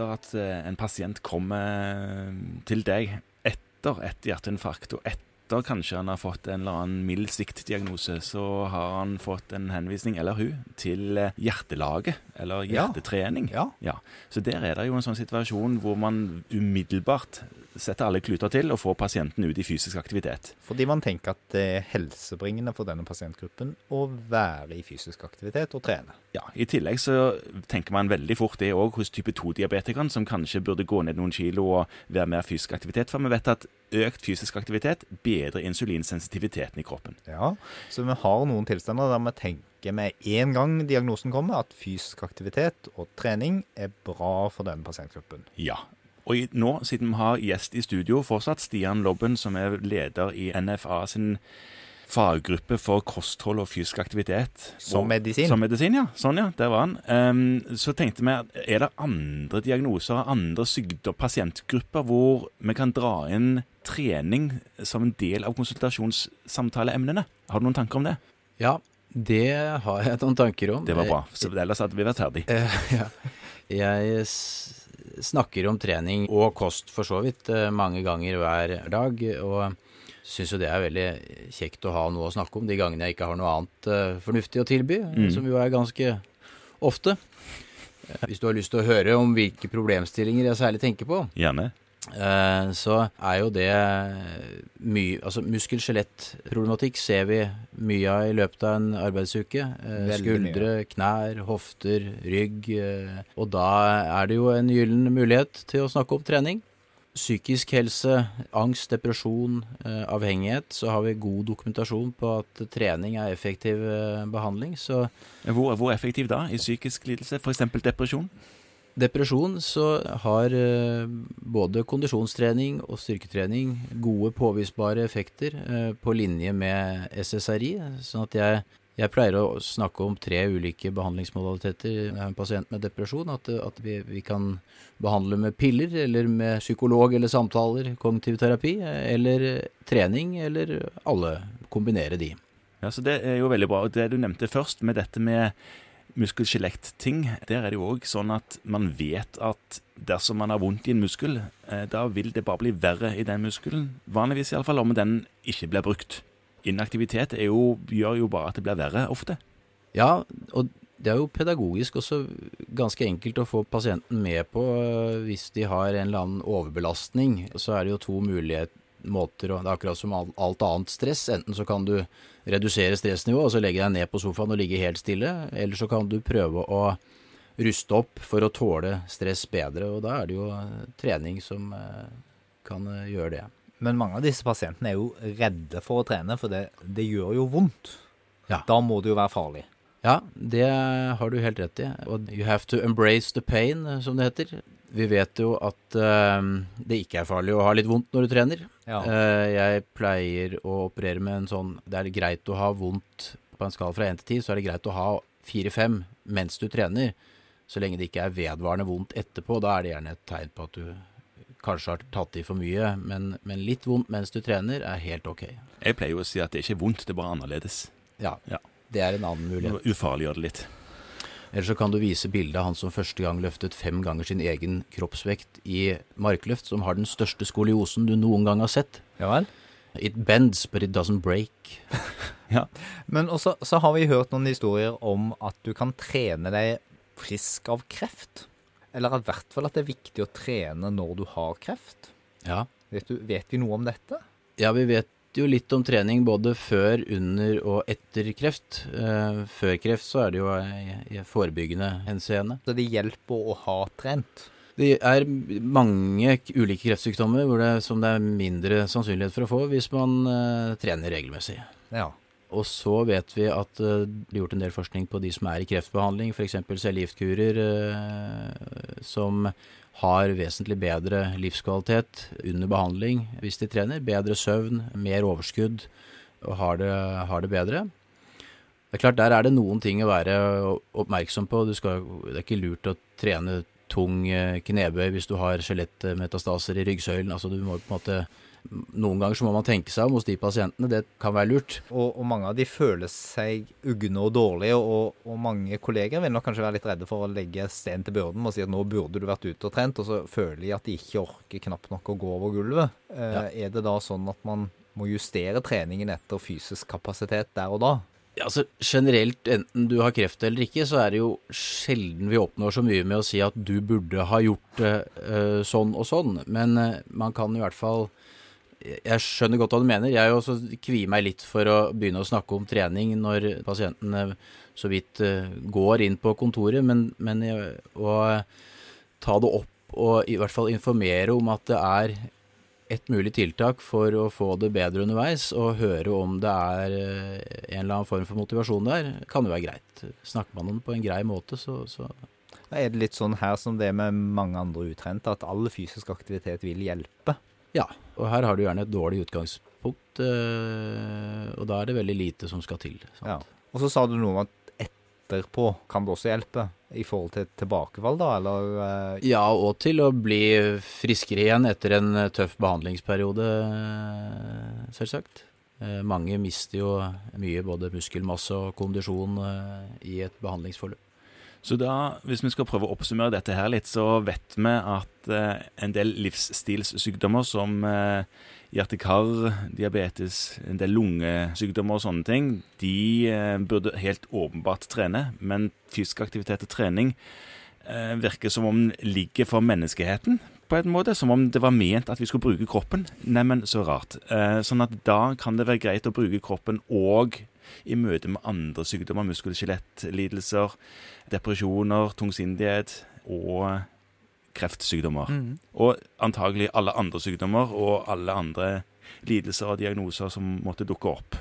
etter at eh, en pasient kommer til deg etter et hjerteinfarkt, og etter kanskje han har fått en eller annen mild sviktdiagnose, så har han fått en henvisning, eller hun, til eh, hjertelaget, eller Ja. hjertetrening. Ja. Så der er det jo en sånn situasjon hvor man umiddelbart setter alle kluter til og få pasienten ut i fysisk aktivitet. Fordi man tenker at det er helsebringende for denne pasientgruppen å være i fysisk aktivitet og trene. Ja, I tillegg så tenker man veldig fort det òg hos type 2-diabetikeren, som kanskje burde gå ned noen kilo og være mer fysisk aktivitet. For vi vet at økt fysisk aktivitet bedrer insulinsensitiviteten i kroppen. Ja, Så vi har noen tilstander der vi tenker med en gang diagnosen kommer, at fysisk aktivitet og trening er bra for denne pasientgruppen. Ja. Og nå, siden vi har gjest i studio fortsatt, Stian Lobben, som er leder i NFA sin faggruppe for kosthold og fysisk aktivitet. Som medisin. Som medisin, ja. Sånn, ja. Der var han. Um, så tenkte vi, at er det andre diagnoser, andre sykdom, pasientgrupper, hvor vi kan dra inn trening som en del av konsultasjonssamtaleemnene? Har du noen tanker om det? Ja, det har jeg noen tanker om. Det var bra. Så ellers hadde vi vært ferdig. Uh, ja. Jeg snakker om trening og kost for så vidt eh, mange ganger hver dag, og syns jo det er veldig kjekt å ha noe å snakke om de gangene jeg ikke har noe annet eh, fornuftig å tilby, Mm. som jo er ganske ofte. Eh, Hvis du har lyst til å høre om hvilke problemstillinger jeg særlig tenker på, Gjerne. Eh, så er jo det mye Altså muskel-skjelett-problematikk ser vi mye av i løpet av en arbeidsuke. Eh, skuldre, knær, hofter, rygg. eh, Og da er det jo en gyllen mulighet til å snakke om trening. Psykisk helse, angst, depresjon, eh, avhengighet, så har vi god dokumentasjon på at trening er effektiv eh, behandling. Så Hvor, hvor effektiv da i psykisk lidelse, f.eks. depresjon? Depresjon så har eh, både kondisjonstrening og styrketrening gode påvisbare effekter eh, på linje med SSRI. Sånn at jeg, jeg pleier å snakke om tre ulike behandlingsmodaliteter har en pasient med depresjon. At, at vi, vi kan behandle med piller, eller med psykolog eller samtaler, kognitiv terapi, eh, eller trening, eller alle. Kombinere de. Ja, så Det er jo veldig bra. Og Det du nevnte først, med dette med der er det jo òg sånn at man vet at dersom man har vondt i en muskel, eh, da vil det bare bli verre i den muskelen. Vanligvis iallfall om den ikke blir brukt. Inaktivitet jo, gjør jo bare at det blir verre ofte. Ja, og det er jo pedagogisk også ganske enkelt å få pasienten med på øh, hvis de har en eller annen overbelastning. Så er det jo to mulige måter, og det er akkurat som alt annet stress. Enten så kan du redusere stressnivået og så legge deg ned på sofaen og ligge helt stille, eller så kan du prøve å ruste opp for å tåle stress bedre, og da er det jo øh, trening som øh, kan øh, gjøre det. Men mange av disse pasientene er jo redde for å trene, for det, det gjør jo vondt. Ja. Da må det jo være farlig. Ja, det har du helt rett i. Og you have to embrace the pain, eh, som det heter. Vi vet jo at uh, det ikke er farlig å ha litt vondt når du trener. Ja. Eh, jeg pleier å operere med en sånn Det er greit å ha vondt på en skala fra 1 til 10, så er det greit å ha 4-5 mens du trener. Så lenge det ikke er vedvarende vondt etterpå, da er det gjerne et tegn på at du kanskje har tatt i for mye. Men, men litt vondt mens du trener er helt ok. Jeg pleier jo å si at det ikke er vondt, det er bare annerledes. Ja, Ja. det er en annen mulighet. Ufarliggjør det litt. Eller så kan du vise bildet av han som første gang løftet fem ganger sin egen kroppsvekt i markløft, som har den største skoliosen du noen gang har sett. Ja vel? It bends, but it doesn't break. ja, Men også så har vi hørt noen historier om at du kan trene deg frisk av kreft. Eller i hvert fall at det er viktig å trene når du har kreft. Ja. Vet, du, vet vi noe om dette? ja, vi vet jo litt om trening både før, under og etter kreft. Eh, før kreft så er det jo i, forebyggende henseende. Så det hjelper å ha trent. Det er mange ulike kreftsykdommer det, som det er mindre sannsynlighet for å få hvis man uh, trener regelmessig. Ja. Og så vet vi at eh, det blir gjort en del forskning på de som er i kreftbehandling, f.eks. cellegiftkurer, uh, som har vesentlig bedre livskvalitet under behandling hvis de trener. Bedre søvn, mer overskudd og har det, har det bedre. Det er klart, Der er det noen ting å være oppmerksom på. Skal, det er ikke lurt å trene tung eh, knebøy hvis du har skjelettmetastaser i ryggsøylen. Altså Du må på en måte Noen ganger så må man tenke seg om hos de pasientene, det kan være lurt. Og, og mange av de føler seg ugne og dårlige, og, og, mange kolleger vil nok kanskje være litt redde for å legge sten til byrden og si at nå burde du vært ute og trent, og så føler de at de ikke orker knapt nok å gå over gulvet. Eh, Ja. Er det da sånn at man må justere treningen etter fysisk kapasitet der og da? Altså Generelt, enten du har kreft eller ikke, så er det jo sjelden vi oppnår så mye med å si at du burde ha gjort det uh, sånn og sånn. Men uh, man kan i hvert fall Jeg skjønner godt hva du mener. Jeg også kvier meg litt for å begynne å snakke om trening når pasienten eh, så vidt eh, går inn på kontoret, men, men å ta det opp og i hvert fall informere om at det er et mulig tiltak for å få det bedre underveis, og høre om det er eh, en eller annen form for motivasjon der, kan jo være greit. Snakker man om det på en grei måte, så, så er det litt sånn her som det med mange andre utrente, at all fysisk aktivitet vil hjelpe. ja. Og her har du gjerne et dårlig utgangspunkt, eh, og da er det veldig lite som skal til. Ja. Og så sa du noe om at etterpå kan det også hjelpe, i forhold til tilbakefall, da, eller eh, Ja, og til å bli friskere igjen etter en eh, tøff behandlingsperiode, eh, selvsagt. Eh, Mange mister jo mye både muskelmasse og kondisjon i et behandlingsforløp. Så da, hvis vi skal prøve å oppsummere dette her litt, så vet vi at eh, en del livsstilssykdommer som eh, hjerte-kar, diabetes, en del lungesykdommer og sånne ting, de eh, burde helt åpenbart trene, men fysisk aktivitet og trening eh, virker som om den ligger for menneskeheten på en måte, som om det var ment at vi skulle bruke kroppen. Neimen, så rart. Eh, sånn at da kan det være greit å bruke kroppen og i møte med andre sykdommer, muskel- og skjelettlidelser, depresjoner, tungsindighet og kreftsykdommer. Og antagelig alle andre sykdommer og alle andre lidelser og diagnoser som måtte dukke opp.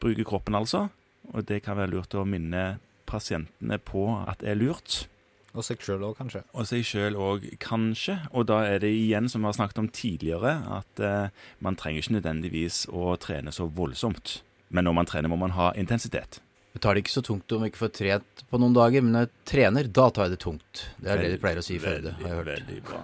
Bruke kroppen, altså. Og det kan være lurt å minne pasientene på at det er lurt. Og seg sjøl òg, kanskje. Og seg sjøl òg, kanskje. Og da er det igjen, som vi har snakket om tidligere, at eh, man trenger ikke nødvendigvis å trene så voldsomt. Men når man trener, må man ha intensitet. Jeg tar det ikke så tungt om jeg ikke får trent på noen dager, men når jeg trener, da tar jeg det tungt. Det er det de pleier å si i Førde, har jeg hørt. Veldig bra.